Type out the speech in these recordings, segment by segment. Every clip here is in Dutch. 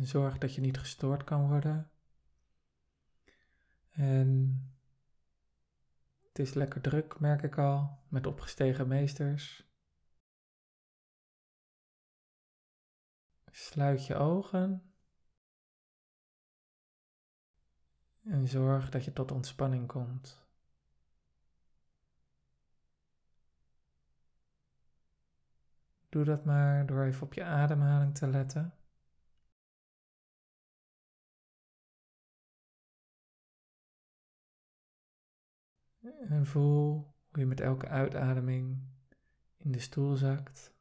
Zorg dat je niet gestoord kan worden. En het is lekker druk, merk ik al, met opgestegen meesters. Sluit je ogen en zorg dat je tot ontspanning komt. Doe dat maar door even op je ademhaling te letten. En voel hoe je met elke uitademing in de stoel zakt.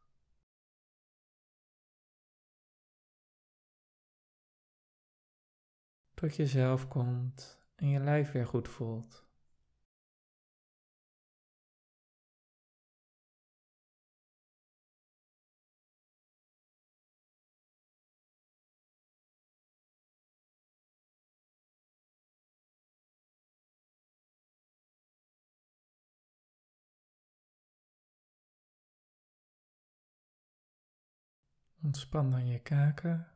Tot je zelf komt en je lijf weer goed voelt. Ontspan dan je kaken.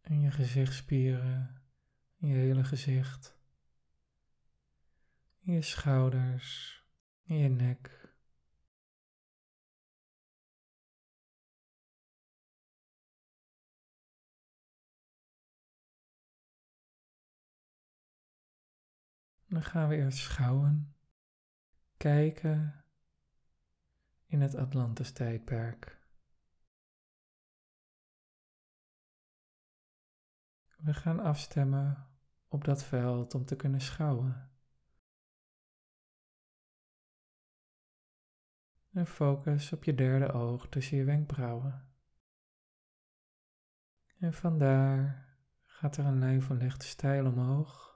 En je gezichtspieren, je hele gezicht, je schouders, je nek. Dan gaan we eerst schouwen, kijken in het Atlantis tijdperk. We gaan afstemmen op dat veld om te kunnen schouwen. En focus op je derde oog tussen je wenkbrauwen. En vandaar gaat er een lijn van lichte stijl omhoog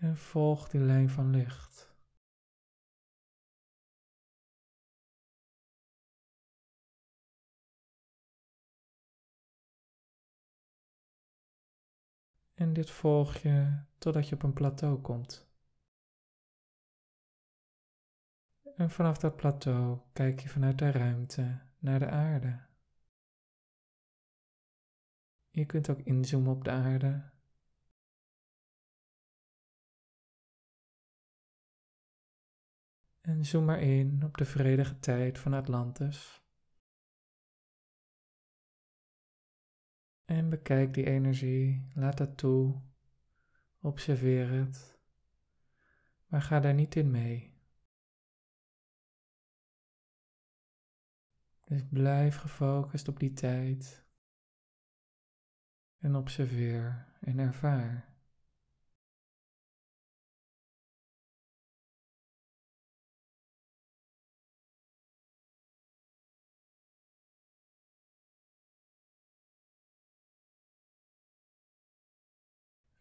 En volg die lijn van licht. En dit volg je totdat je op een plateau komt. En vanaf dat plateau kijk je vanuit de ruimte naar de aarde. Je kunt ook inzoomen op de aarde En zoom maar in op de vredige tijd van Atlantis. En bekijk die energie, laat het toe, observeer het, maar ga daar niet in mee. Dus blijf gefocust op die tijd en observeer en ervaar.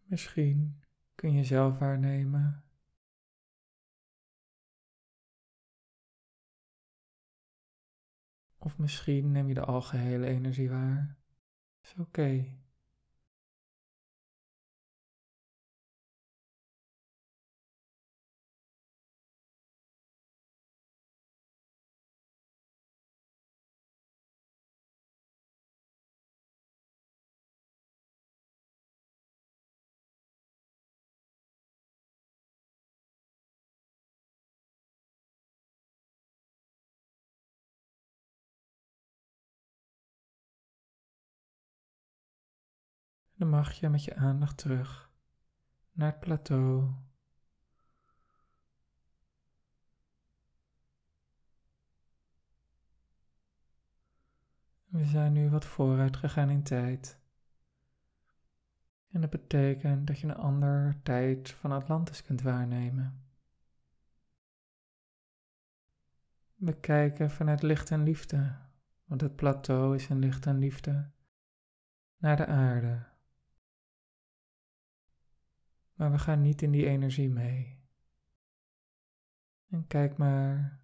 Misschien kun je zelf waarnemen. Of misschien neem je de algehele energie waar. Is oké. Dan mag je met je aandacht terug naar het plateau. We zijn nu wat vooruit gegaan in tijd. En dat betekent dat je een ander tijd van Atlantis kunt waarnemen. We kijken vanuit licht en liefde, want het plateau is in licht en liefde, naar de aarde. Maar we gaan niet in die energie mee. En kijk maar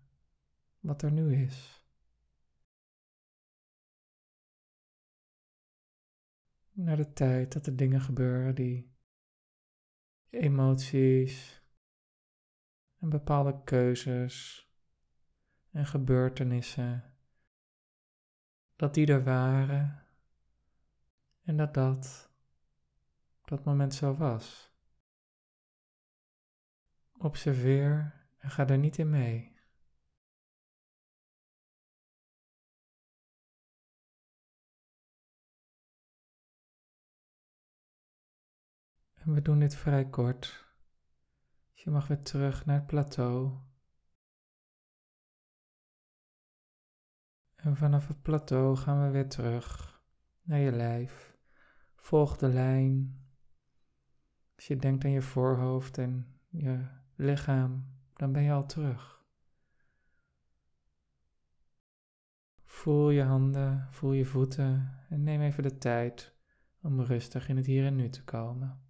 wat er nu is. naar de tijd dat er dingen gebeuren die emoties en bepaalde keuzes en gebeurtenissen, dat die er waren en dat dat op dat moment zo was. Observeer en ga er niet in mee. En we doen dit vrij kort. Dus je mag weer terug naar het plateau. En vanaf het plateau gaan we weer terug naar je lijf. Volg de lijn. Als je denkt aan je voorhoofd en je lichaam, dan ben je al terug. Voel je handen, voel je voeten en neem even de tijd om rustig in het hier en nu te komen.